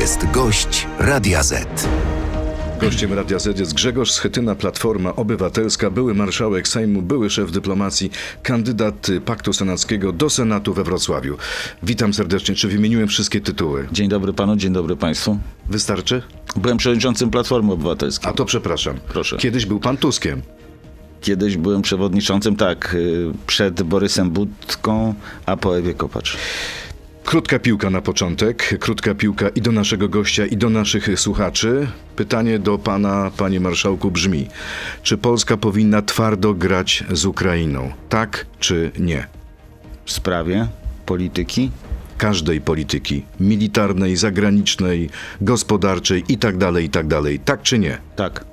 jest gość Radia Z. Gościem Radia Z jest Grzegorz Schetyna, Platforma Obywatelska, były marszałek Sejmu, były szef dyplomacji, kandydat Paktu Senackiego do Senatu we Wrocławiu. Witam serdecznie. Czy wymieniłem wszystkie tytuły? Dzień dobry panu, dzień dobry państwu. Wystarczy? Byłem przewodniczącym Platformy Obywatelskiej. A to przepraszam. Proszę. Kiedyś był pan Tuskiem. Kiedyś byłem przewodniczącym, tak, y, przed Borysem Budką, a po Ewie Kopacz. Krótka piłka na początek, krótka piłka i do naszego gościa, i do naszych słuchaczy. Pytanie do pana, panie marszałku, brzmi: czy Polska powinna twardo grać z Ukrainą? Tak czy nie? W sprawie polityki Każdej polityki militarnej, zagranicznej, gospodarczej i tak dalej, i tak dalej. Tak czy nie? tak,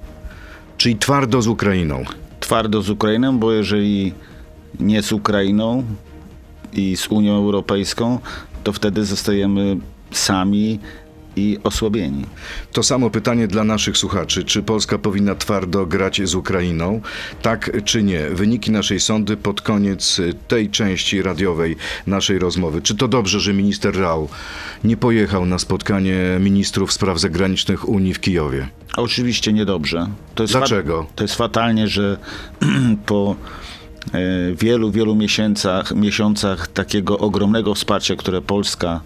Czyli twardo z Ukrainą. twardo z Ukrainą, bo jeżeli nie z Ukrainą i z Unią Europejską, to wtedy zostajemy sami i osłabieni. To samo pytanie dla naszych słuchaczy. Czy Polska powinna twardo grać z Ukrainą? Tak czy nie? Wyniki naszej sądy pod koniec tej części radiowej naszej rozmowy. Czy to dobrze, że minister Rał nie pojechał na spotkanie ministrów spraw zagranicznych Unii w Kijowie? Oczywiście niedobrze. To Dlaczego? to jest fatalnie, że po wielu, wielu miesiącach, miesiącach takiego ogromnego wsparcia, które Polska,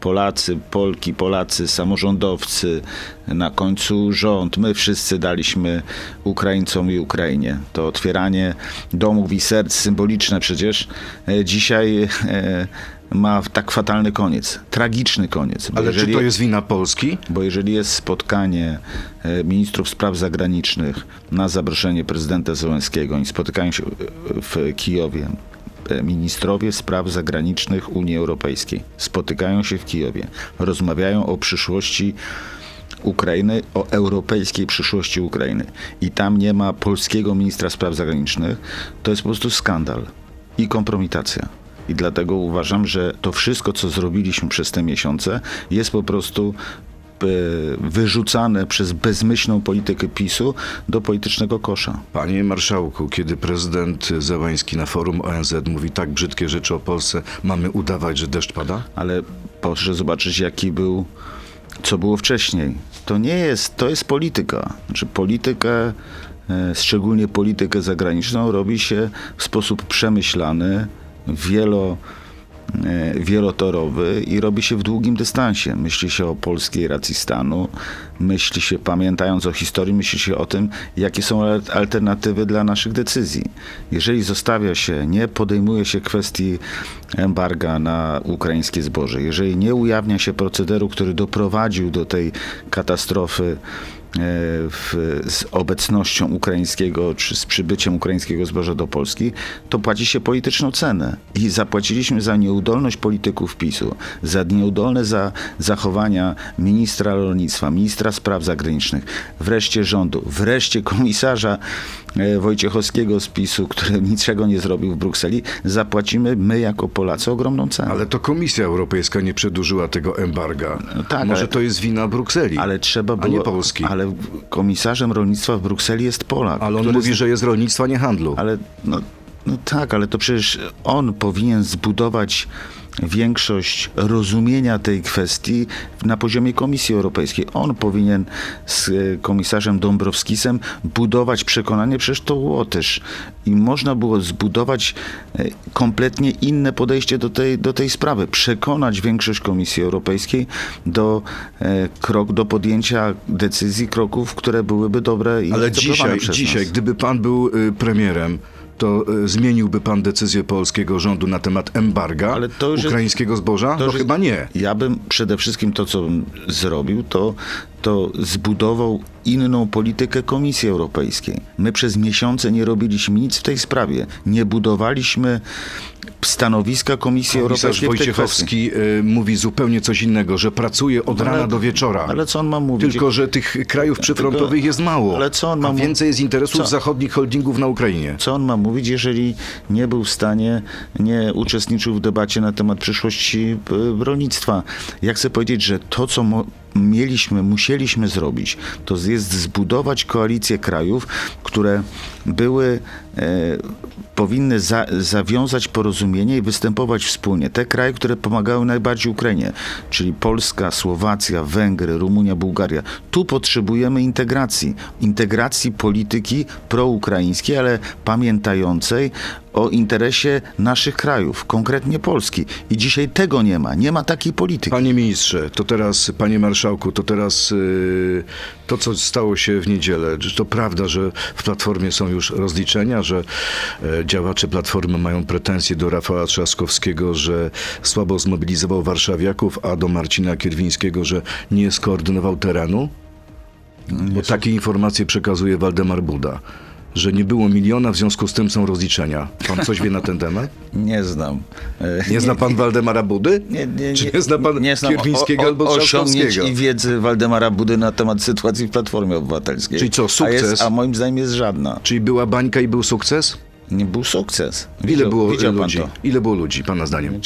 Polacy, Polki, Polacy, samorządowcy, na końcu rząd, my wszyscy daliśmy Ukraińcom i Ukrainie. To otwieranie domów i serc symboliczne przecież e, dzisiaj e, ma tak fatalny koniec, tragiczny koniec. Ale czy jeżeli- to jest wina Polski? bo jeżeli jest spotkanie e, ministrów spraw zagranicznych na zaproszenie prezydenta Zełenskiego i spotykają się e, w Kijowie e, ministrowie spraw zagranicznych Unii Europejskiej, spotykają się w Kijowie, rozmawiają o przyszłości Ukrainy, o europejskiej przyszłości Ukrainy i tam nie ma polskiego ministra spraw zagranicznych, to jest po prostu skandal i kompromitacja. I dlatego uważam, że to wszystko, co zrobiliśmy przez te miesiące, jest po prostu e, wyrzucane przez bezmyślną politykę PiSu do politycznego kosza. Panie marszałku, kiedy prezydent Zełański na forum ONZ mówi tak brzydkie rzeczy o Polsce, mamy udawać, że deszcz pada? ale proszę zobaczyć, jaki był, co było wcześniej. To nie jest, to jest polityka. Znaczy politykę, e, szczególnie politykę zagraniczną, robi się w sposób przemyślany, wielo, e, wielotorowy i robi się w długim dystansie. Myśli się o polskiej racji stanu, myśli się, pamiętając o historii, myśli się o tym, jakie są al- alternatywy dla naszych decyzji. Jeżeli zostawia się, nie podejmuje się kwestii embarga na ukraińskie zboże, jeżeli nie ujawnia się procederu, który doprowadził do tej katastrofy w, z obecnością ukraińskiego, czy z przybyciem ukraińskiego zboża do Polski, to płaci się polityczną cenę. I zapłaciliśmy za nieudolność polityków PiSu, za nieudolne za zachowania ministra rolnictwa, ministra spraw zagranicznych, wreszcie rządu, wreszcie komisarza e, Wojciechowskiego z PiSu, który niczego nie zrobił w Brukseli, zapłacimy my jako Polacy ogromną cenę. Ale to Komisja Europejska nie przedłużyła tego embarga. tak, Może ale- to jest wina Brukseli, Ale trzeba a było. nie Polski. Ale, Ale komisarzem rolnictwa w Brukseli jest Polak. on który mówi, że jest rolnictwa, nie handlu. Ale no, no tak, ale to przecież on powinien zbudować większość rozumienia tej kwestii na poziomie Komisji Europejskiej. On powinien z e, komisarzem Dąbrowskisem budować przekonanie, przecież to Łotysz. I można było zbudować e, kompletnie inne podejście do tej, do tej sprawy. Przekonać większość Komisji Europejskiej do, e, krok, do podjęcia decyzji, kroków, które byłyby dobre i Ale dzisiaj, przez dzisiaj, nas. gdyby pan był y, premierem, to y, zmieniłby pan decyzję polskiego rządu na temat embarga już jest- ukraińskiego zboża? to No jest- chyba nie. Ja bym przede wszystkim to, co bym zrobił, to, to zbudował inną politykę Komisji Europejskiej. My przez miesiące nie robiliśmy nic w tej sprawie. Nie budowaliśmy stanowiska Komisji Komisarz Europejskiej kwestii. Wojciechowski y, mówi zupełnie coś innego, że pracuje od Ale- rana do wieczora. Ale co on ma mówić? Tylko, że tych krajów przyfrontowych jest mało. ale co on ma a więcej jest interesów co- zachodnich holdingów na Ukrainie. Co on ma mówić, jeżeli nie był w stanie, nie uczestniczył w debacie na temat przyszłości e, rolnictwa? Ja chcę powiedzieć, że to, co mieliśmy, musieliśmy zrobić, to jest zbudować koalicję krajów, które były powinny za, zawiązać porozumienie i występować wspólnie. Te kraje, które pomagały najbardziej Ukrainie, czyli Polska, Słowacja, Węgry, Rumunia, Bułgaria. Tu potrzebujemy integracji. Integracji polityki proukraińskiej, ale pamiętającej o interesie naszych krajów, konkretnie Polski. I dzisiaj tego nie ma. Nie ma takiej polityki. Panie ministrze, to teraz, panie marszałku, to teraz yy, to, co stało się w niedzielę, czy to prawda, że w Platformie są już rozliczenia, że e, działacze Platformy mają pretensje do Rafała Trzaskowskiego, że słabo zmobilizował warszawiaków, a do Marcina Kierwińskiego, że nie skoordynował terenu? Bo takie informacje przekazuje Waldemar Buda. Że nie było miliona, w związku z tym są rozliczenia. Pan coś wie na ten temat? Nie znam. E, Nie zna pan Waldemara Budy? Nie, nie, Czy nie zna pan nie znam Kierwińskiego o, o, albo Trzaskowskiego? i wiedzy Waldemara Budy na temat sytuacji w Platformie Obywatelskiej. Czyli co, A, sukces? jest, a moim zdaniem jest żadna. Czyli była bańka i był sukces? Nie był sukces. Ile Widział- było widział pan ludzi? to? Ile było ludzi, pana zdaniem?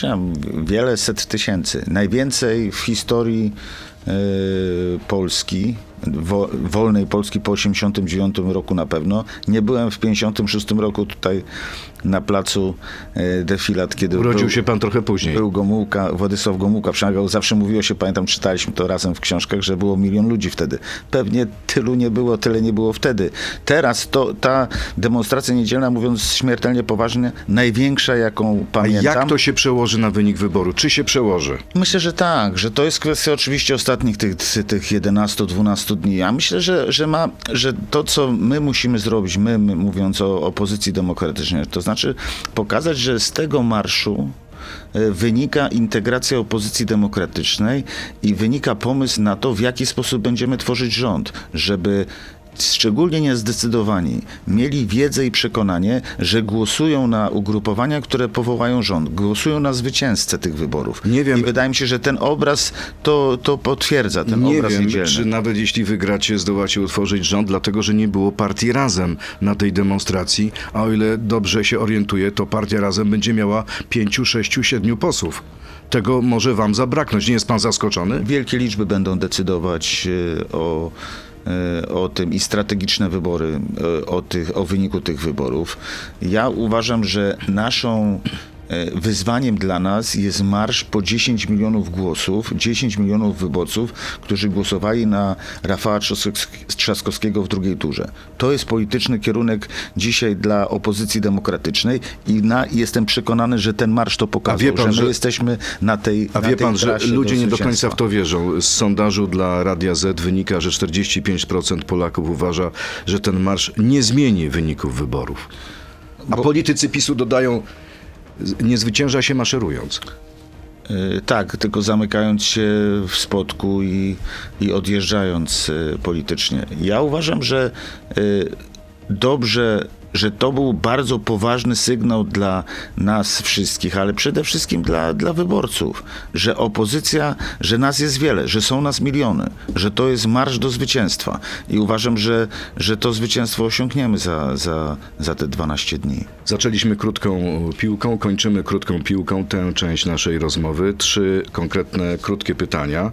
Wiele set tysięcy. Najwięcej w historii e, Polski, wo, wolnej Polski po 89 roku na pewno. Nie byłem w 56 roku tutaj na placu e, defilat, kiedy Urodził był, się pan trochę później. był Gomułka, Władysław Gomułka przemawiał. Zawsze mówiło się, pamiętam, czytaliśmy to razem w książkach, że było milion ludzi wtedy. Pewnie tylu nie było, tyle nie było wtedy. Teraz to, ta demonstracja niedzielna, mówiąc śmiertelnie poważnie, największa, jaką A pamiętam. jak to się przełoży na wynik wyboru? Czy się przełoży? Myślę, że tak, że to jest kwestia oczywiście ostatnich tych, tych 11-12 dni. Ja myślę, że, że, ma, że to, co my musimy zrobić, my, my mówiąc o opozycji demokratycznej, to znaczy pokazać, że z tego marszu e, wynika integracja opozycji demokratycznej i wynika pomysł na to, w jaki sposób będziemy tworzyć rząd, żeby szczególnie niezdecydowani mieli wiedzę i przekonanie, że głosują na ugrupowania, które powołają rząd, głosują na zwycięzcę tych wyborów. Nie wiem- I wydaje mi się, że ten obraz to, to potwierdza, ten nie obraz wiem, niedzielny. czy nawet jeśli wygracie, zdołacie utworzyć rząd, dlatego że nie było partii razem na tej demonstracji, a o ile dobrze się orientuję, to partia razem będzie miała pięciu, sześciu, siedmiu posłów. Tego może wam zabraknąć. Nie jest pan zaskoczony? Wielkie liczby będą decydować e, o, o tym i strategiczne wybory, e, o, tych, o wyniku tych wyborów. Ja uważam, że naszą e, wyzwaniem dla nas jest marsz po 10 milionów głosów, 10 milionów wyborców, którzy głosowali na Rafała Trzaskowsk- Trzaskowskiego w drugiej turze. To jest polityczny kierunek dzisiaj dla opozycji demokratycznej i na, jestem przekonany, że ten marsz to pokazał, pan, że my że- jesteśmy na tej A na wie tej pan, że ludzie nie do końca w to wierzą. Z sondażu dla Radia Z wynika, że 45% Polaków uważa, że ten marsz nie zmieni wyników wyborów. A politycy PiSu dodają, nie zwycięża się maszerując. Y, Tak, tylko zamykając się w spotku i, i odjeżdżając y, politycznie. Ja uważam, że y, dobrze, że to był bardzo poważny sygnał dla nas wszystkich, ale przede wszystkim dla, dla wyborców, że opozycja, że nas jest wiele, że są nas miliony, że to jest marsz do zwycięstwa. I uważam, że, że to zwycięstwo osiągniemy za, za, za te 12 dni. Zaczęliśmy krótką piłką, kończymy krótką piłką tę część naszej rozmowy. Trzy konkretne, krótkie pytania.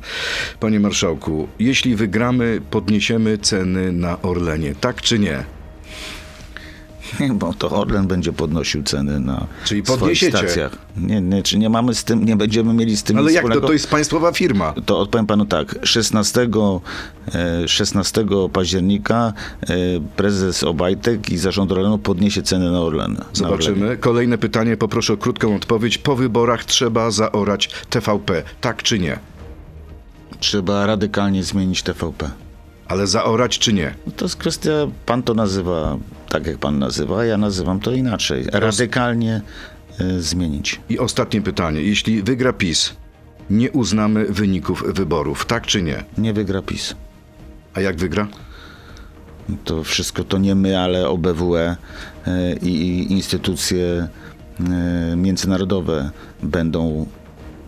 Panie marszałku, jeśli wygramy, podniesiemy ceny na Orlenie, tak czy nie? Bo to Orlen będzie podnosił ceny na Czyli swoich podniesiecie? stacjach. Nie, nie, czy nie mamy z tym, nie będziemy mieli z tym Ale jak to? wspólnego. To jest państwowa firma. To odpowiem panu tak. 16, e, 16 października e, prezes Obajtek i zarząd Orlenu podniesie ceny na Orlen. na. Zobaczymy. Kolejne pytanie, poproszę o krótką odpowiedź. Po wyborach trzeba zaorać TVP, tak czy nie? Trzeba radykalnie zmienić TVP. Ale zaorać czy nie? No To jest kwestia, pan to nazywa tak, jak pan nazywa, a ja nazywam to inaczej. Radykalnie e, zmienić. I ostatnie pytanie. Jeśli wygra PiS, nie uznamy wyników wyborów, tak czy nie? Nie wygra PiS. A jak wygra? To wszystko to nie my, ale OBWE e, i i instytucje e, międzynarodowe będą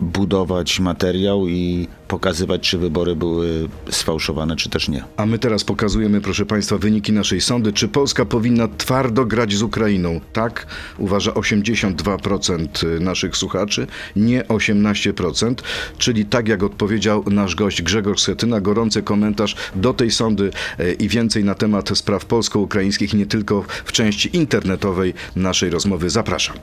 budować materiał i pokazywać, czy wybory były sfałszowane, czy też nie. A my teraz pokazujemy, proszę Państwa, wyniki naszej sądy. Czy Polska powinna twardo grać z Ukrainą? Tak, uważa 82% naszych słuchaczy, nie 18%. Czyli tak jak odpowiedział nasz gość Grzegorz Setyna, gorący komentarz do tej sądy e, i więcej na temat spraw polsko-ukraińskich, nie tylko w części internetowej naszej rozmowy. Zapraszam.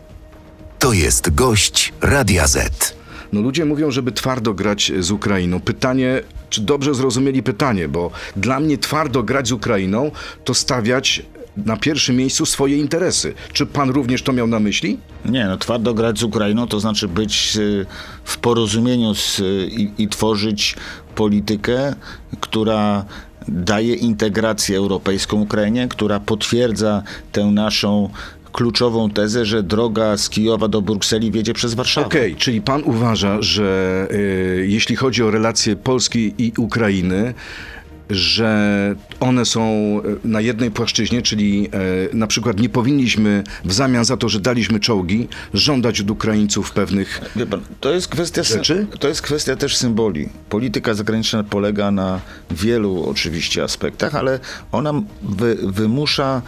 To jest gość Radia Z. No ludzie mówią, żeby twardo grać z Ukrainą. Pytanie, czy dobrze zrozumieli pytanie, bo dla mnie twardo grać z Ukrainą to stawiać na pierwszym miejscu swoje interesy. Czy pan również to miał na myśli? Nie, no twardo grać z Ukrainą to znaczy być y, w porozumieniu z, y, i, i tworzyć politykę, która daje integrację europejską Ukrainie, która potwierdza tę naszą kluczową tezę, że droga z Kijowa do Brukseli wiedzie przez Warszawę. Okej, czyli pan uważa, że y, jeśli chodzi o relacje Polski i Ukrainy, że one są y, na jednej płaszczyźnie, czyli y, na przykład nie powinniśmy w zamian za to, że daliśmy czołgi, żądać od Ukraińców pewnych Wie pan, to jest kwestia Rzeczy? to jest kwestia też symboli. Polityka zagraniczna polega na wielu oczywiście aspektach, ale ona wy, wymusza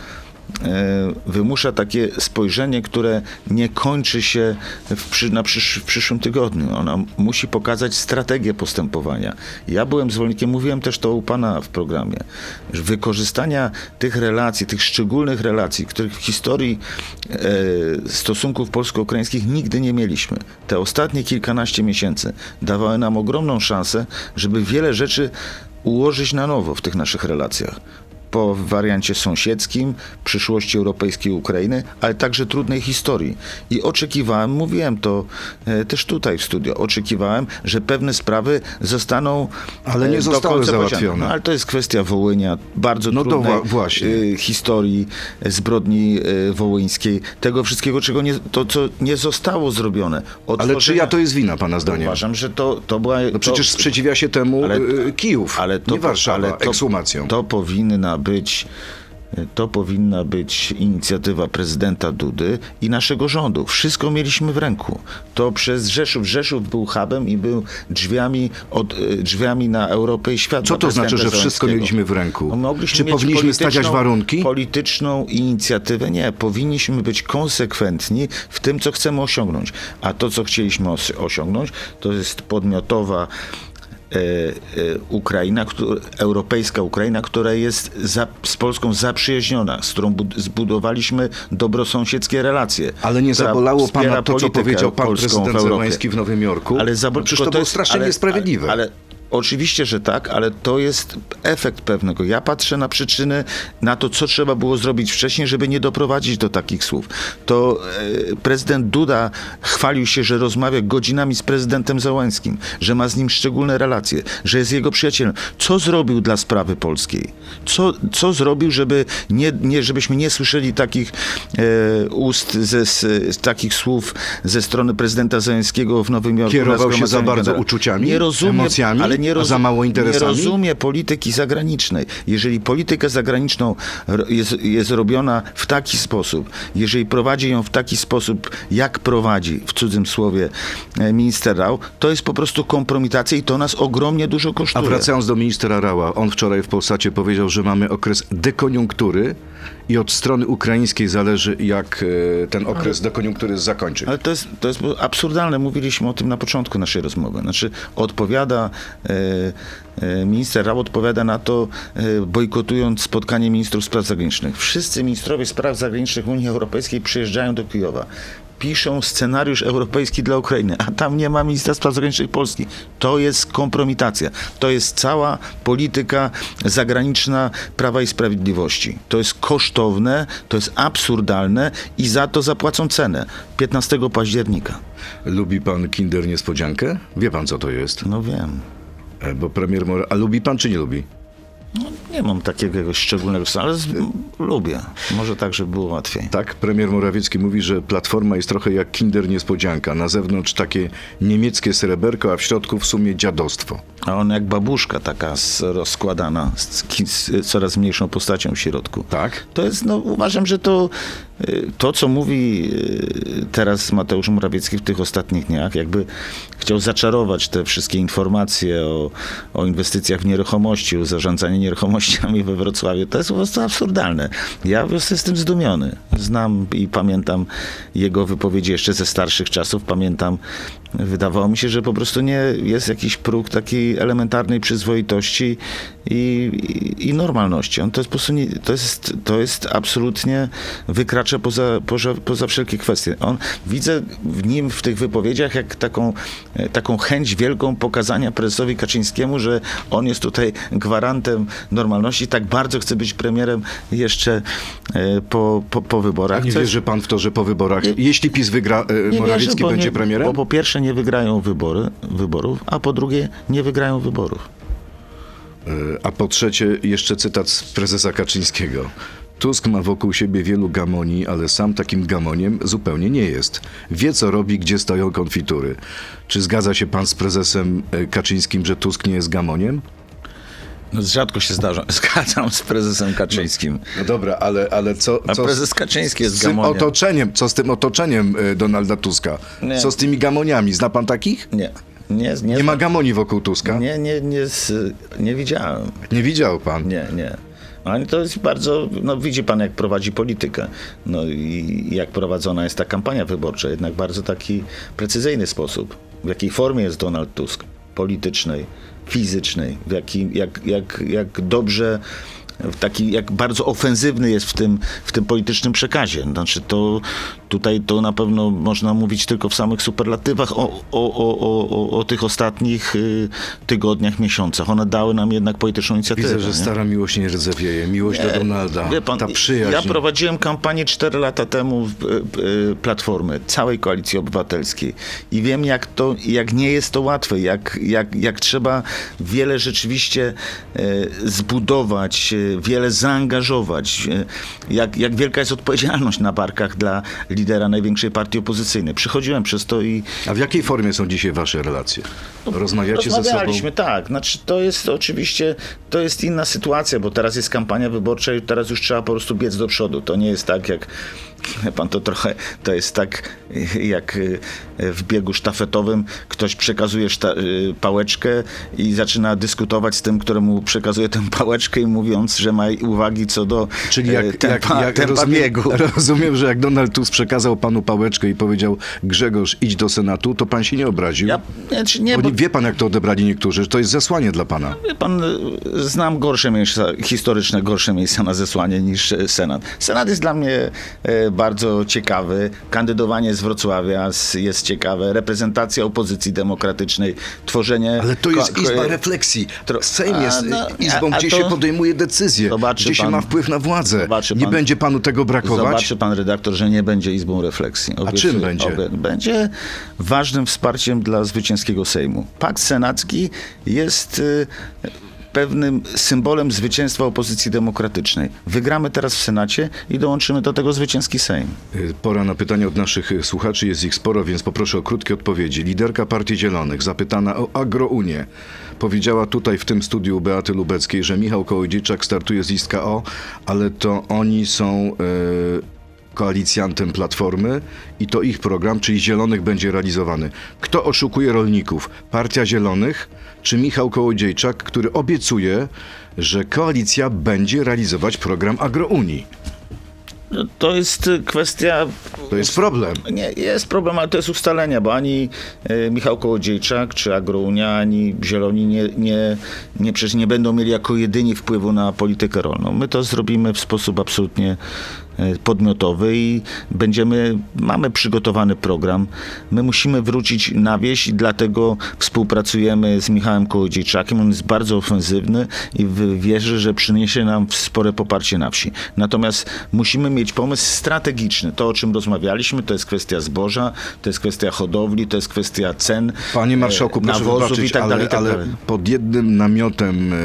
wymusza takie spojrzenie, które nie kończy się w, przy, na przysz, w przyszłym tygodniu. Ona musi pokazać strategię postępowania. Ja byłem zwolennikiem, mówiłem też to u pana w programie, wykorzystania tych relacji, tych szczególnych relacji, których w historii e, stosunków polsko-ukraińskich nigdy nie mieliśmy. Te ostatnie kilkanaście miesięcy dawały nam ogromną szansę, żeby wiele rzeczy ułożyć na nowo w tych naszych relacjach po wariancie sąsiedzkim, przyszłości europejskiej Ukrainy, ale także trudnej historii. I oczekiwałem, mówiłem to e, też tutaj w studio, oczekiwałem, że pewne sprawy zostaną Ale nie e, do zostały końca załatwione. No, ale to jest kwestia Wołynia, bardzo No to trudnej wła- właśnie. e, historii e, zbrodni e, wołyńskiej, tego wszystkiego, czego nie, to, co nie zostało zrobione. Ale Otworzenia- czyja to jest wina, pana zdaniem? Uważam, że to, to była... No przecież to, sprzeciwia się temu ale- y, Kijów, ale to, nie Warszawa, ale to, ekshumacją. To powinna być. To powinna być inicjatywa prezydenta Dudy i naszego rządu. Wszystko mieliśmy w ręku. To przez Rzeszów. Rzeszów był hubem i był drzwiami, od, e, drzwiami na Europę i świat. Co to znaczy, że wszystko mieliśmy w ręku? No, mogliśmy Czy powinniśmy stawiać warunki? Polityczną inicjatywę? Nie. Powinniśmy być konsekwentni w tym, co chcemy osiągnąć. A to, co chcieliśmy os- osiągnąć, to jest podmiotowa e, e, Ukraina, któr- europejska Ukraina, która jest za, z Polską zaprzyjaźniona, z którą bud- zbudowaliśmy dobrosąsiedzkie relacje. Ale nie zabolało pana to, co powiedział pan w prezydent Europie. Zełański w Nowym Jorku? Ale zabol- Przecież tylko to było jest- strasznie ale- niesprawiedliwe. Ale, ale oczywiście, że tak, ale to jest efekt pewnego. Ja patrzę na przyczyny, na to, co trzeba było zrobić wcześniej, żeby nie doprowadzić do takich słów. To e, prezydent Duda chwalił się, że rozmawia godzinami z prezydentem Załęskim, że ma z nim szczególne relacje, że jest jego przyjacielem. Co zrobił dla sprawy polskiej? Co, co zrobił, żeby nie, nie, żebyśmy nie słyszeli takich e, ust, ze, z, takich słów ze strony prezydenta Załęskiego w Nowym Jorku? Kierował się za bardzo uczuciami, nie rozumie, emocjami, ale nie a za mało interesami? Nie rozumie polityki zagranicznej. Jeżeli politykę zagraniczną jest, jest robiona w taki sposób, jeżeli prowadzi ją w taki sposób, jak prowadzi, w cudzym słowie, e, minister Rau, to jest po prostu kompromitacja i to nas ogromnie dużo A kosztuje. wracając do ministra Rała, on wczoraj w Polsacie powiedział, że mamy okres dekoniunktury i od strony ukraińskiej zależy, jak e, ten okres dekoniunktury zakończy. Ale to jest, to jest absurdalne. Mówiliśmy o tym na początku naszej rozmowy. Znaczy, odpowiada, e, e, minister Rau odpowiada na to, bojkotując spotkanie ministrów spraw zagranicznych. Wszyscy ministrowie spraw zagranicznych Unii Europejskiej przyjeżdżają do Kijowa. Piszą scenariusz europejski dla Ukrainy, a tam nie ma ministra spraw zagranicznych Polski. To jest kompromitacja. To jest cała polityka zagraniczna Prawa i Sprawiedliwości. To jest kosztowne, to jest absurdalne i za to zapłacą cenę 15 października. Lubi pan Kinder Niespodziankę? Wie pan, co to jest? No wiem. E, Bo premier. A lubi pan, czy nie lubi? Nie mam takiego jakiegoś szczególnego, ale z, lubię. Może tak, żeby było łatwiej. Tak, premier Morawiecki mówi, że Platforma jest trochę jak Kinder Niespodzianka. Na zewnątrz takie niemieckie sreberko, a w środku w sumie dziadostwo. A on jak babuszka taka z, rozkładana, z, z coraz mniejszą postacią w środku. Tak? To jest, no uważam, że to, to co mówi y, teraz Mateusz Morawiecki w tych ostatnich dniach, jakby chciał zaczarować te wszystkie informacje o, o inwestycjach w nieruchomości, o zarządzaniu nieruchomościami we Wrocławiu, to jest po prostu absurdalne. Ja jestem zdumiony. Znam i pamiętam jego wypowiedzi jeszcze ze starszych czasów, pamiętam, wydawało mi się, że po prostu nie jest jakiś próg takiej elementarnej przyzwoitości i, i, i normalności. On to jest po prostu nie, to jest, to jest absolutnie wykracza poza, poza, poza wszelkie kwestie. On, widzę w nim, w tych wypowiedziach, jak taką, e, taką chęć wielką pokazania prezesowi Kaczyńskiemu, że on jest tutaj gwarantem normalności, tak bardzo chce być premierem jeszcze e, po, po, po wyborach. A nie wierzy pan w to, że po wyborach, jeśli PiS wygra, e, nie Morawiecki wierzę, bo będzie nie, premierem? Bo po pierwsze nie wygrają wybory, wyborów, a po drugie nie wygrają wyborów. E, A po trzecie, jeszcze cytat z prezesa Kaczyńskiego. Tusk ma wokół siebie wielu gamoni, ale sam takim gamoniem zupełnie nie jest. Wie, co robi, gdzie stoją konfitury. Czy zgadza się pan z prezesem e, Kaczyńskim, że Tusk nie jest gamoniem? No, rzadko się zdarza. Zgadzam z prezesem Kaczyńskim. No dobra, ale, ale co, A co prezes Kaczyński jest z tym gamoniem. otoczeniem? Co z tym otoczeniem e, Donalda Tuska? Nie. Co z tymi gamoniami? Zna pan takich? Nie, nie, nie, Nie ma gamoni wokół Tuska? nie, nie, nie, nie widziałem. Nie widział pan? Nie, nie. Ale to jest bardzo, no widzi pan jak prowadzi politykę. No i jak prowadzona jest ta kampania wyborcza, jednak bardzo taki precyzyjny sposób. W jakiej formie jest Donald Tusk? Politycznej, fizycznej, w jakim, jak, jak, jak dobrze taki, jak bardzo ofensywny jest w tym, w tym politycznym przekazie. Znaczy to tutaj to na pewno można mówić tylko w samych superlatywach o, o, o, o, o, tych ostatnich y, tygodniach, miesiącach. One dały nam jednak polityczną inicjatywę. Widzę, że nie? stara miłość nie rdzewieje. Miłość do Donalda. Wie pan, ta przyjaźń. Ja prowadziłem kampanię 4 lata temu w y, Platformy, całej Koalicji Obywatelskiej i wiem, jak to, jak nie jest to łatwe, jak, jak, jak trzeba wiele rzeczywiście y, zbudować, y, wiele zaangażować, y, jak, jak wielka jest odpowiedzialność na barkach dla lidera największej partii opozycyjnej. Przychodziłem przez to i A w jakiej formie są dzisiaj wasze relacje? Rozmawiacie ze sobą? Rozmawialiśmy, tak. Znaczy, to jest oczywiście, to jest inna sytuacja, bo teraz jest kampania wyborcza i teraz już trzeba po prostu biec do przodu. To nie jest tak jak, pan, to trochę, to jest tak jak y, w biegu sztafetowym ktoś przekazuje szta, y, pałeczkę i zaczyna dyskutować z tym, któremu przekazuje tę pałeczkę i mówiąc, że ma uwagi co do Czyli e, jak, tempa, jak, jak tempa rozumiem, biegu. rozumiem, że jak Donald Tusk przekazał panu pałeczkę i powiedział Grzegorz, idź do Senatu, to pan się nie obraził? Ja, znaczy nie, Bo bo wie pan, jak to odebrali niektórzy, że to jest zesłanie dla pana. Wie pan, y, znam gorsze miejsca, historyczne gorsze miejsca na zesłanie niż e, Senat. Senat jest dla mnie e, bardzo ciekawy. Kandydowanie z Wrocławia jest ciekawe. Reprezentacja opozycji demokratycznej, tworzenie... Ale to jest ko- izba refleksji. Sejm A, jest no, izbą, a- a gdzie to- się podejmuje decyzje, Zobaczy gdzie się pan- ma wpływ na władzę. Nie pan- będzie panu tego brakować? Zobaczy pan redaktor, że nie będzie izbą refleksji. Obiecuję. czym będzie? Obie- Będzie ważnym wsparciem dla zwycięskiego Sejmu. Pakt senacki jest y, pewnym symbolem zwycięstwa opozycji demokratycznej. Wygramy teraz w Senacie i dołączymy do tego zwycięski Sejm. Y, Pora na pytania od naszych y, słuchaczy, jest ich sporo, więc poproszę o krótkie odpowiedzi. Liderka Partii Zielonych, zapytana o Agrounię, powiedziała tutaj w tym studiu Beaty Lubeckiej, że Michał Kołodziejczak startuje z list KO, ale to oni są e, koalicjantem Platformy i to ich program, czyli Zielonych, będzie realizowany. Kto oszukuje rolników? Partia Zielonych czy Michał Kołodziejczak, który obiecuje, że koalicja będzie realizować program Agrounii? No, To jest y, kwestia To jest problem. Nie, jest problem, ale to jest ustalenia, bo ani e, Michał Kołodziejczak, czy Agrounia, ani Zieloni nie, nie, nie, przecież nie będą mieli jako jedyni wpływu na politykę rolną. My to zrobimy w sposób absolutnie podmiotowy i będziemy, mamy przygotowany program. My musimy wrócić na wieś i dlatego współpracujemy z Michałem Kołodziejczakiem. On jest bardzo ofensywny i wierzę, że przyniesie nam spore poparcie na wsi. Natomiast musimy mieć pomysł strategiczny. To, o czym rozmawialiśmy, to jest kwestia zboża, to jest kwestia hodowli, to jest kwestia cen, Panie marszałku, e, proszę nawozów wybaczyć, i tak ale, dalej, tak ale pod jednym namiotem e,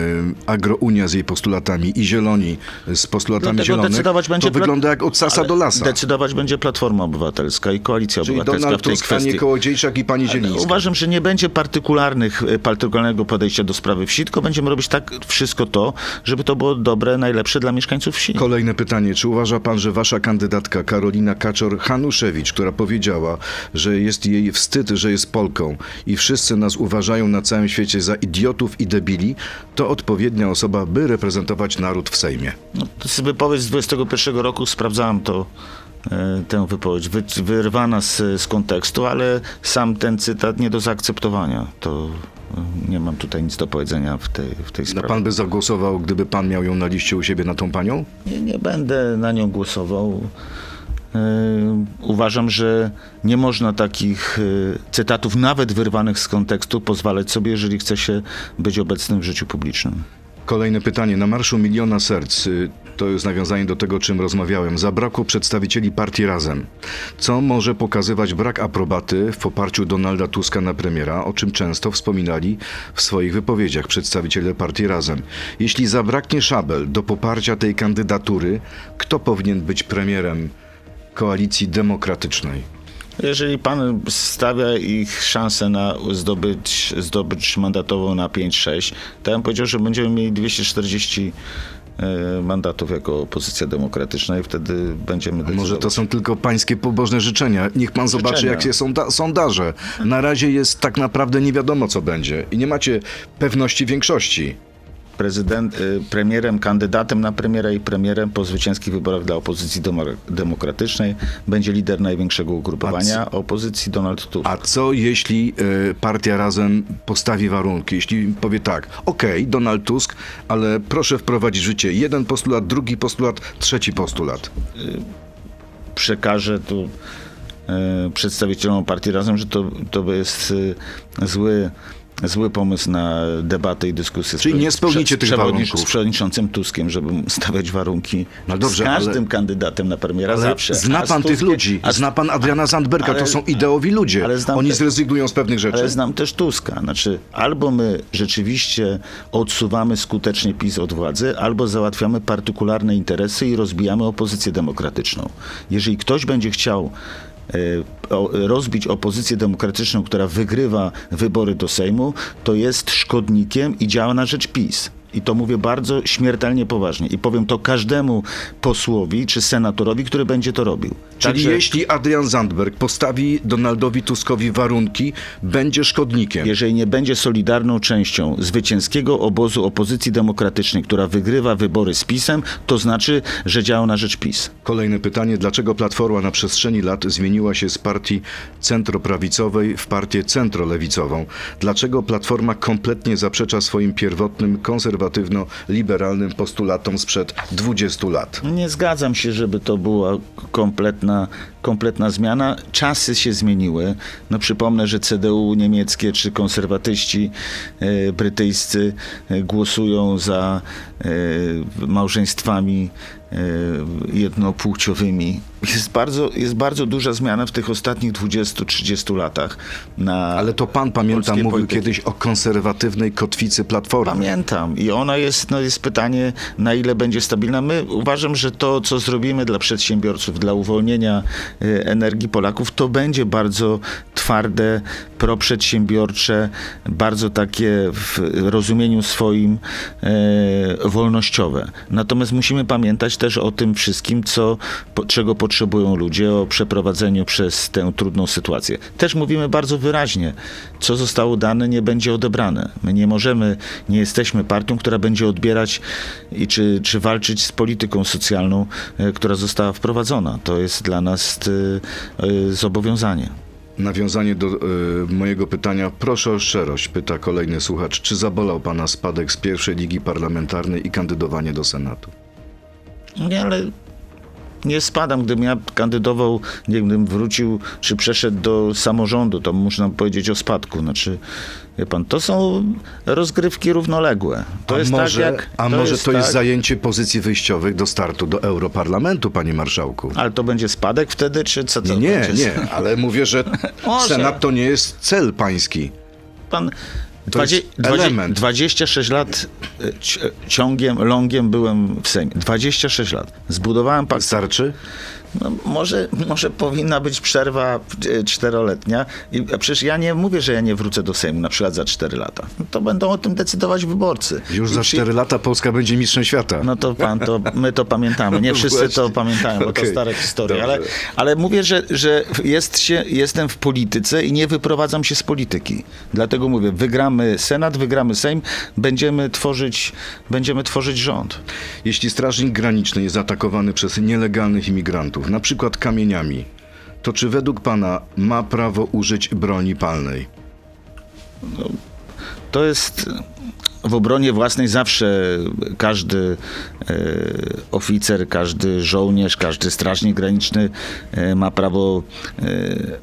Agrounia z jej postulatami i Zieloni z postulatami Dlatego Zielonych, decydować będzie to wygląda wygląda jak od sasa Ale do lasa. Decydować będzie Platforma Obywatelska i Koalicja Czyli Obywatelska Donald w tej Tusk, kwestii. Kołodziejczak i pani Zielińska. Uważam, że nie będzie partykularnych, e, partykularnego podejścia do sprawy wsi, tylko będziemy robić tak wszystko to, żeby to było dobre, najlepsze dla mieszkańców wsi. Kolejne pytanie. Czy uważa pan, że wasza kandydatka Karolina Kaczor-Hanuszewicz, która powiedziała, że jest jej wstyd, że jest Polką i wszyscy nas uważają na całym świecie za idiotów i debili, to odpowiednia osoba, by reprezentować naród w Sejmie? No, to jest wypowiedź z 21 roku, sprawdzałem to, e, tę wypowiedź, wy, wyrwana z, z kontekstu, ale sam ten cytat nie do zaakceptowania. To e, nie mam tutaj nic do powiedzenia w tej, w tej No sprawie. pan by zagłosował, gdyby pan miał ją na liście u siebie na tą panią? Nie, nie będę na nią głosował. E, Uważam, że nie można takich cytatów, nawet wyrwanych z kontekstu, pozwalać sobie, jeżeli chce się być obecnym w życiu publicznym. Kolejne pytanie. Na Marszu Miliona Serc, y, to jest nawiązanie do tego, czym rozmawiałem, zabrakło przedstawicieli partii Razem. Co może pokazywać brak aprobaty w poparciu Donalda Tuska na premiera, o czym często wspominali w swoich wypowiedziach przedstawiciele partii Razem. Jeśli zabraknie szabel do poparcia tej kandydatury, kto powinien być premierem koalicji demokratycznej? Jeżeli pan stawia ich szansę na zdobyć, zdobycz mandatową na 5-6, to ja bym powiedział, że będziemy mieli 240 e, mandatów jako opozycja demokratyczna i wtedy będziemy Może to decydować. są tylko pańskie pobożne życzenia. Niech pan zobaczy, Życzenia. jak się sonda- sondaże. Na razie jest tak naprawdę nie wiadomo, co będzie. I nie macie pewności większości. Prezydent, y, premierem, kandydatem na premiera i premierem po zwycięskich wyborach dla opozycji demo- demokratycznej będzie lider największego ugrupowania opozycji Donald Tusk. A co jeśli e, partia razem postawi warunki? Jeśli powie tak, okej, Donald Tusk, ale proszę wprowadzić w życie jeden postulat, drugi postulat, trzeci postulat. przekażę tu przedstawicielom partii Razem, że to, to jest zły, zły pomysł na debatę i dyskusję. z Czyli pre- nie spełnicie z tych warunków. Z przewodniczącym Tuskiem, żeby stawiać warunki No dobrze, z każdym ale- kandydatem na premiera zawsze. zna z pan tych ludzi, a z- zna pan Adriana Zandberga, ale- to są ideowi ludzie. Oni te- zrezygnują z pewnych rzeczy. Ale znam też Tuska. Znaczy, albo my rzeczywiście odsuwamy skutecznie PiS od władzy, albo załatwiamy partykularne interesy i rozbijamy opozycję demokratyczną. Jeżeli ktoś będzie chciał rozbić opozycję demokratyczną, która wygrywa wybory do Sejmu, to jest szkodnikiem i działa na rzecz PiS. I to mówię bardzo śmiertelnie poważnie. I powiem to każdemu posłowi czy senatorowi, który będzie to robił. Czyli Także- jeśli Adrian Zandberg postawi Donaldowi Tuskowi warunki, będzie szkodnikiem. jeżeli nie będzie solidarną częścią zwycięskiego obozu opozycji demokratycznej, która wygrywa wybory z PiSem, to znaczy, że działa na rzecz PiS. Kolejne pytanie. Dlaczego Platforma na przestrzeni lat zmieniła się z partii centroprawicowej w partię centrolewicową? Dlaczego Platforma kompletnie zaprzecza swoim pierwotnym, konserwatywno-liberalnym postulatom sprzed 20 lat? Nie zgadzam się, żeby to była kompletna, kompletna zmiana. Czasy się zmieniły. No przypomnę, że CDU niemieckie czy konserwatyści e, brytyjscy e, głosują za e, małżeństwami jednopłciowymi. Jest bardzo, jest bardzo duża zmiana w tych ostatnich 20-30 latach. Na Ale to pan, pamiętam, polskiej mówił polityce. kiedyś o konserwatywnej kotwicy Platformy. Pamiętam i ona jest, no jest pytanie, na ile będzie stabilna. My uważam, że to, co zrobimy dla przedsiębiorców, dla uwolnienia y, energii Polaków, to będzie bardzo twarde, proprzedsiębiorcze, bardzo takie w rozumieniu swoim e, wolnościowe. Natomiast musimy pamiętać też o tym wszystkim, co, po, czego potrzebują ludzie, o przeprowadzeniu przez tę trudną sytuację. Też mówimy bardzo wyraźnie, co zostało dane, nie będzie odebrane. My nie możemy, nie jesteśmy partią, która będzie odbierać i czy, czy walczyć z polityką socjalną, e, która została wprowadzona. To jest dla nas e, e, zobowiązanie. Nawiązanie do y, mojego pytania. Proszę o szczerość, pyta kolejny słuchacz. Czy zabolał pana spadek z pierwszej ligi parlamentarnej i kandydowanie do Senatu? Nie, ale nie spadam. Gdybym ja kandydował, nie wiem, gdybym wrócił, czy przeszedł do samorządu, to można powiedzieć o spadku. Znaczy, wie pan, to są rozgrywki równoległe. To a jest może, tak jak... a może to jest tak- zajęcie pozycji wyjściowych do startu do Europarlamentu, panie marszałku? Ale to będzie spadek wtedy, czy co to Nie, nie, będzie? nie, ale mówię, że. Senat to nie jest cel pański. Pan Dwadzie- element. 26 lat e, ci- ciągiem, longiem byłem w Sejmie. 26 lat. Zbudowałem pakt. Starczy? No, może, może powinna być przerwa e, czteroletnia. I, a przecież ja nie mówię, że ja nie wrócę do Sejmu na przykład za 4 lata. No, to będą o tym decydować wyborcy. Już I za przy- 4 lata Polska będzie mistrzem świata. No to pan, to my to pamiętamy. Nie wszyscy to pamiętają, bo Okej. to stare historie. Dobrze. Ale, ale mówię, że, że jest się, jestem w polityce i nie wyprowadzam się z polityki. Dlatego mówię, wygramy Senat, wygramy Sejm, będziemy tworzyć, będziemy tworzyć rząd. Jeśli strażnik graniczny jest atakowany przez nielegalnych imigrantów, na przykład kamieniami, to czy według pana ma prawo użyć broni palnej? To jest w obronie własnej zawsze każdy e, oficer, każdy żołnierz, każdy strażnik graniczny e, ma prawo, e,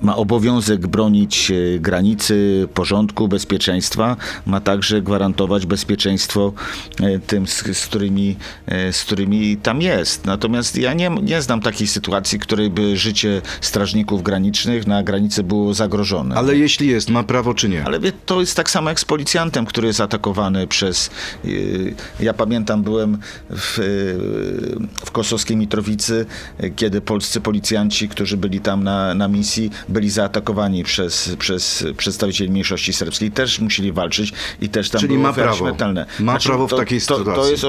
ma obowiązek bronić granicy, porządku, bezpieczeństwa. Ma także gwarantować bezpieczeństwo tym, z, którymi, z którymi tam jest. Natomiast ja nie, nie znam takiej sytuacji, w której by życie strażników granicznych na granicy było zagrożone. Ale jeśli jest, ma prawo czy nie? Ale to jest tak samo jak z policjantem, który jest atakowany przez. yy, Ja pamiętam, byłem w, yy, w Kosowskiej Mitrowicy, kiedy polscy policjanci, którzy byli tam na, na misji, byli zaatakowani przez, przez przedstawicieli mniejszości serbskiej. Też musieli walczyć i też tam Czyli były ma prawo. śmiertelne. Ma prawo w to, takiej to, sytuacji. To jest,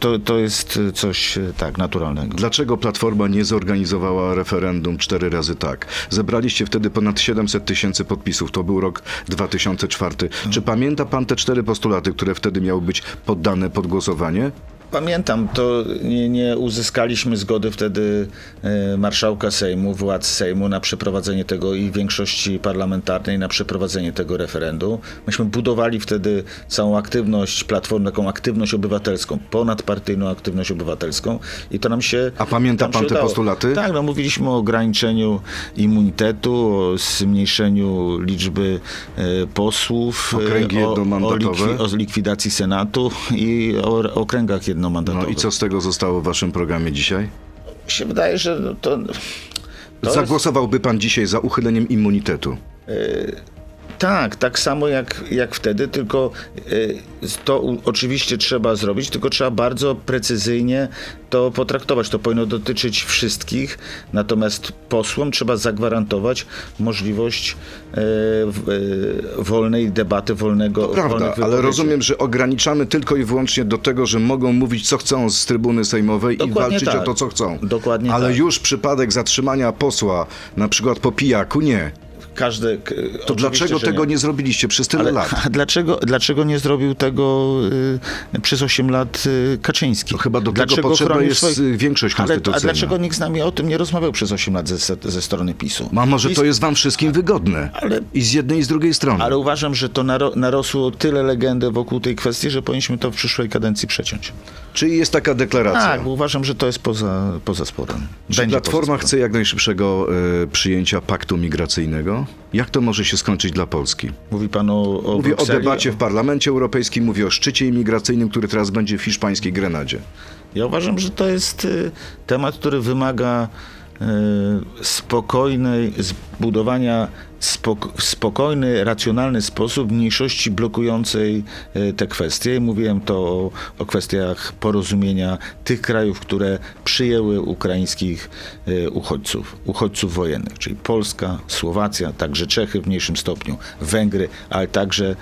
to, to jest coś yy, tak naturalnego. Dlaczego Platforma nie zorganizowała referendum cztery razy tak? Zebraliście wtedy ponad 700 tysięcy podpisów. To był rok 2004. Czy pamięta pan te cztery postulaty, które wtedy miały być poddane pod głosowanie? Pamiętam, to nie, nie uzyskaliśmy zgody wtedy e, marszałka Sejmu, władz Sejmu na przeprowadzenie tego i większości parlamentarnej na przeprowadzenie tego referendum. Myśmy budowali wtedy całą aktywność Platformy, taką aktywność obywatelską, ponadpartyjną aktywność obywatelską i to nam się A pamięta pan te udało. postulaty? Tak, no mówiliśmy o ograniczeniu immunitetu, o zmniejszeniu liczby e, posłów, e, Okręgi o, o, jednomandatowe? likwi- o likwidacji Senatu i o o No i co z tego zostało w waszym programie dzisiaj? się wydaje, że no to. to Zagłosowałby pan dzisiaj za uchyleniem immunitetu? Tak, tak samo jak, jak wtedy, tylko y, to oczywiście trzeba zrobić, tylko trzeba bardzo precyzyjnie to potraktować. To powinno dotyczyć wszystkich, natomiast posłom trzeba zagwarantować możliwość y, y, wolnej debaty, wolnego Prawda, ale rozumiem, że ograniczamy tylko i wyłącznie do tego, że mogą mówić co chcą z trybuny sejmowej i Dokładnie walczyć tak. o to, co chcą. Dokładnie Ale tak. już przypadek zatrzymania posła, na przykład po pijaku, nie. Każdy, To dlaczego tego nie. nie zrobiliście przez tyle Ale, lat? dlaczego, dlaczego nie zrobił tego y, przez 8 lat y, Kaczyński? To chyba do tego Dlaczego potrzebna chronił jest, y, większość ale, konstytucyjna. A dlaczego nikt z nami o tym nie rozmawiał przez 8 lat ze, ze strony PiSu? A może PiS- to jest wam wszystkim wygodne? Ale- I z jednej i z drugiej strony. Ale uważam, że to naro, narosło tyle legendy wokół tej kwestii, że powinniśmy to w przyszłej kadencji przeciąć. Czyli jest taka deklaracja. Tak, bo uważam, że to jest poza, poza sporem. Czy Będzie Platforma poza sporem. chce jak najszybszego e, przyjęcia paktu migracyjnego? Jak to może się skończyć dla Polski? Mówi pan o, o Mówię o debacie w Parlamencie Europejskim, mówię o szczycie imigracyjnym, który teraz będzie w hiszpańskiej Grenadzie. Ja uważam, że to jest y, temat, który wymaga spokojnej, zbudowania w spokojny, racjonalny sposób mniejszości blokującej y, te kwestie. Mówiłem to o, o kwestiach porozumienia tych krajów, które przyjęły ukraińskich y, uchodźców, uchodźców wojennych, czyli Polska, Słowacja, także Czechy w mniejszym stopniu, Węgry, ale także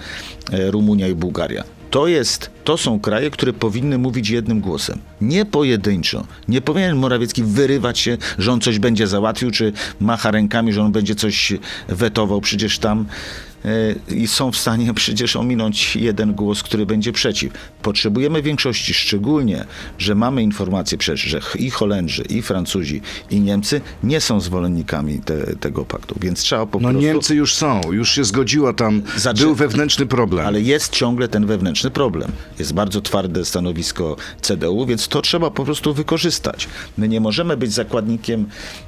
Rumunia i Bułgaria. To, jest, to są kraje, które powinny mówić jednym głosem. Nie pojedynczo. Nie powinien Morawiecki wyrywać się, że on coś będzie załatwił, czy macha rękami, że on będzie coś wetował. Przecież tam i są w stanie przecież ominąć jeden głos, który będzie przeciw. Potrzebujemy większości, szczególnie, że mamy informacje przecież, że i Holendrzy, i Francuzi, i Niemcy nie są zwolennikami te, tego paktu, więc trzeba po No prostu... Niemcy już są, już się zgodziła tam, Zaczy- był wewnętrzny problem. Ale jest ciągle ten wewnętrzny problem. Jest bardzo twarde stanowisko CDU, więc to trzeba po prostu wykorzystać. My nie możemy być zakładnikiem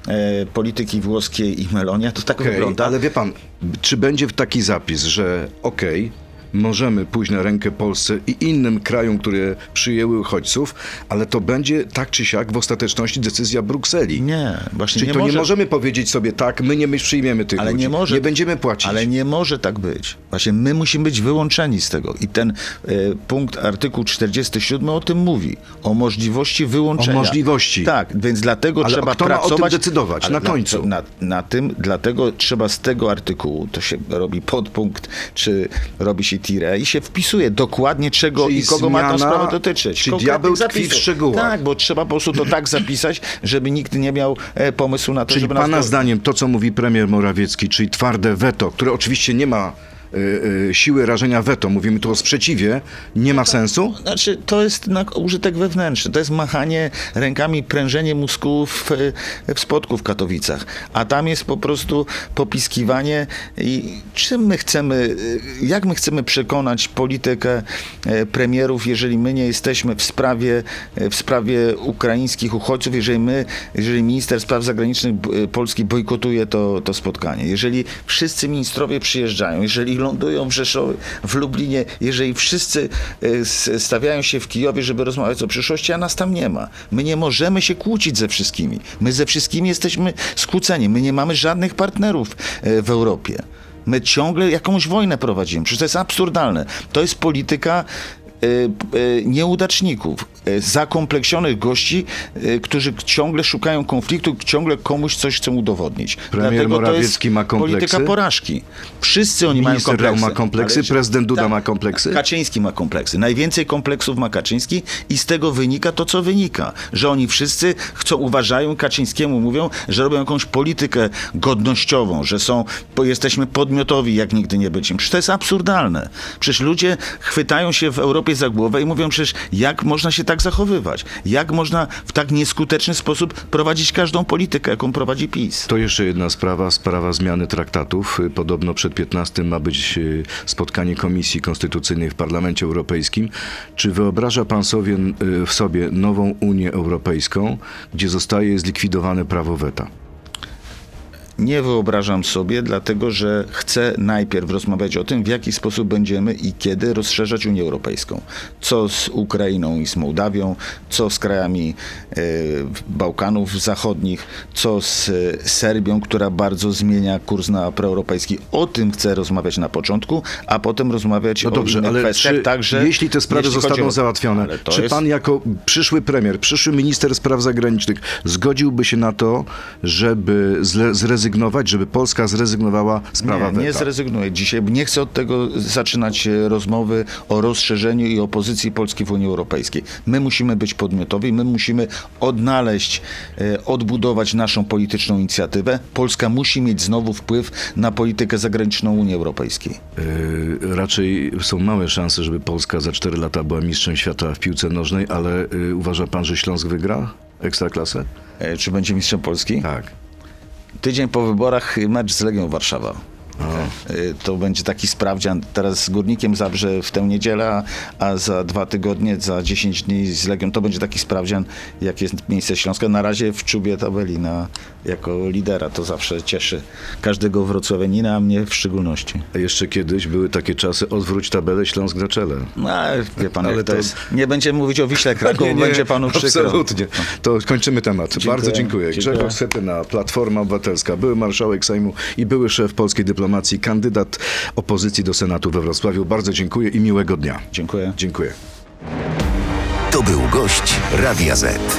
e, polityki włoskiej i Melonia, to tak Okej, wygląda. ale wie pan, czy będzie taki zapis, że okej, możemy pójść na rękę Polsce i innym krajom, które przyjęły uchodźców, ale to będzie tak czy siak w ostateczności decyzja Brukseli. Nie, właśnie Czyli nie to może. nie możemy powiedzieć sobie tak, my nie my przyjmiemy tych Ale ludzi, nie może. nie będziemy płacić. Ale nie może tak być. Właśnie my musimy być wyłączeni z tego. I ten e, punkt, artykuł 47 o tym mówi. O możliwości wyłączenia. O możliwości. Tak, więc dlatego Ale trzeba kto ma o tym pracować. decydować? Na końcu. Na, na tym, dlatego trzeba z tego artykułu, to się robi podpunkt, czy robi się tire i się wpisuje dokładnie czego Czyli i kogo ma ta zmiana- sprawa dotyczyć. czyli diabeł tkwi w szczegółach. Tak, bo trzeba po prostu to tak zapisać, żeby nikt nie miał e, pomysłu na to, Czyli żeby pana nas... zdaniem to, co mówi premier Morawiecki, czyli twarde weto, które oczywiście nie ma siły rażenia weto, mówimy tu o sprzeciwie, nie ma sensu? Znaczy, to jest na użytek wewnętrzny. To jest machanie rękami, prężenie mózgów w, w spotku w Katowicach. A tam jest po prostu popiskiwanie i czym my chcemy, y, jak my chcemy przekonać politykę premierów, jeżeli my nie jesteśmy w sprawie, w sprawie ukraińskich uchodźców, jeżeli my, jeżeli minister spraw zagranicznych Polski bojkotuje to, to spotkanie, jeżeli wszyscy ministrowie przyjeżdżają, jeżeli lądują w Rzeszowie, w Lublinie, jeżeli wszyscy e, stawiają się w Kijowie, żeby rozmawiać o przyszłości, a nas tam nie ma. My nie możemy się kłócić ze wszystkimi. My ze wszystkimi jesteśmy skłóceni. My nie mamy żadnych partnerów e, w Europie. My ciągle jakąś wojnę prowadzimy. Przecież to jest absurdalne. To jest polityka nieudaczników, e, zakompleksionych gości, którzy ciągle szukają konfliktu, ciągle komuś coś chcą udowodnić. Premier Dlatego to Morawiecki jest ma kompleksy? polityka porażki. Wszyscy oni mają Minister kompleksy. Rał ma kompleksy, Ale- prezydent Duda Tak. ma kompleksy? Kaczyński ma kompleksy. Najwięcej kompleksów ma Kaczyński i z tego wynika to, co wynika. Że oni wszyscy chcą, uważają, Kaczyńskiemu mówią, że robią jakąś politykę godnościową, że są, bo jesteśmy podmiotowi, jak nigdy nie będziemy. Przecież to jest absurdalne. Przecież ludzie chwytają się w Europie za głowę i mówią przecież, jak można się tak zachowywać? Jak można w tak nieskuteczny sposób prowadzić każdą politykę, jaką prowadzi PiS? To jeszcze jedna sprawa, sprawa zmiany traktatów. Podobno przed 15 ma być y, spotkanie Komisji Konstytucyjnej w Parlamencie Europejskim. Czy wyobraża pan sobie, y, w sobie nową Unię Europejską, gdzie zostaje zlikwidowane prawo weta? Nie wyobrażam sobie, dlatego że chcę najpierw rozmawiać o tym, w jaki sposób będziemy i kiedy rozszerzać Unię Europejską. Co z Ukrainą i z Mołdawią, co z krajami e, Bałkanów Zachodnich, co z e, Serbią, która bardzo zmienia kurs na proeuropejski. O tym chcę rozmawiać na początku, a potem rozmawiać No o dobrze, innych ale kwestiach. czy, także, jeśli te sprawy jeśli zostaną o- załatwione, czy jest- pan jako przyszły premier, przyszły minister spraw zagranicznych zgodziłby się na to, żeby zle- zrezygnować, żeby Polska zrezygnowała z prawa nie, nie weta? zrezygnuję dzisiaj. Nie chcę od tego zaczynać e, rozmowy o rozszerzeniu i o pozycji Polski w Unii Europejskiej. My musimy być podmiotowi, my musimy odnaleźć, e, odbudować naszą polityczną inicjatywę. Polska musi mieć znowu wpływ na politykę zagraniczną Unii Europejskiej. Y, Raczej są małe szanse, żeby Polska za 4 lata była mistrzem świata w piłce nożnej, ale y, uważa pan, że Śląsk wygra Ekstraklasę? Czy będzie mistrzem Polski? Tak. Tydzień po wyborach mecz z Legią Warszawa. Y, To będzie taki sprawdzian. Teraz z Górnikiem Zabrze w tę niedzielę, a- a za dwa tygodnie, za 10 dni z Legią to będzie taki sprawdzian, jak jest miejsce Śląska. Na razie w czubie tabeli na, jako lidera. To zawsze cieszy każdego wrocławianina, a mnie w szczególności. A jeszcze kiedyś były takie czasy, odwróć tabelę Śląsk na czele. No, ale wie pan, Ale to to- jest. Nie będziemy mówić o Wiśle Kraków, Nie, nie, będzie panu przykro. Absolutnie. To kończymy temat. Bardzo dziękuję. Dziękuję. Grzegorz Schetyna, Platforma Obywatelska, były marszałek Sejmu i były szef polskiej dyplomacji, kandydat opozycji do Senatu we Wrocławiu. Bardzo dziękuję i miłego dnia. Dziękuję. Dziękuję. To był gość Radia Z.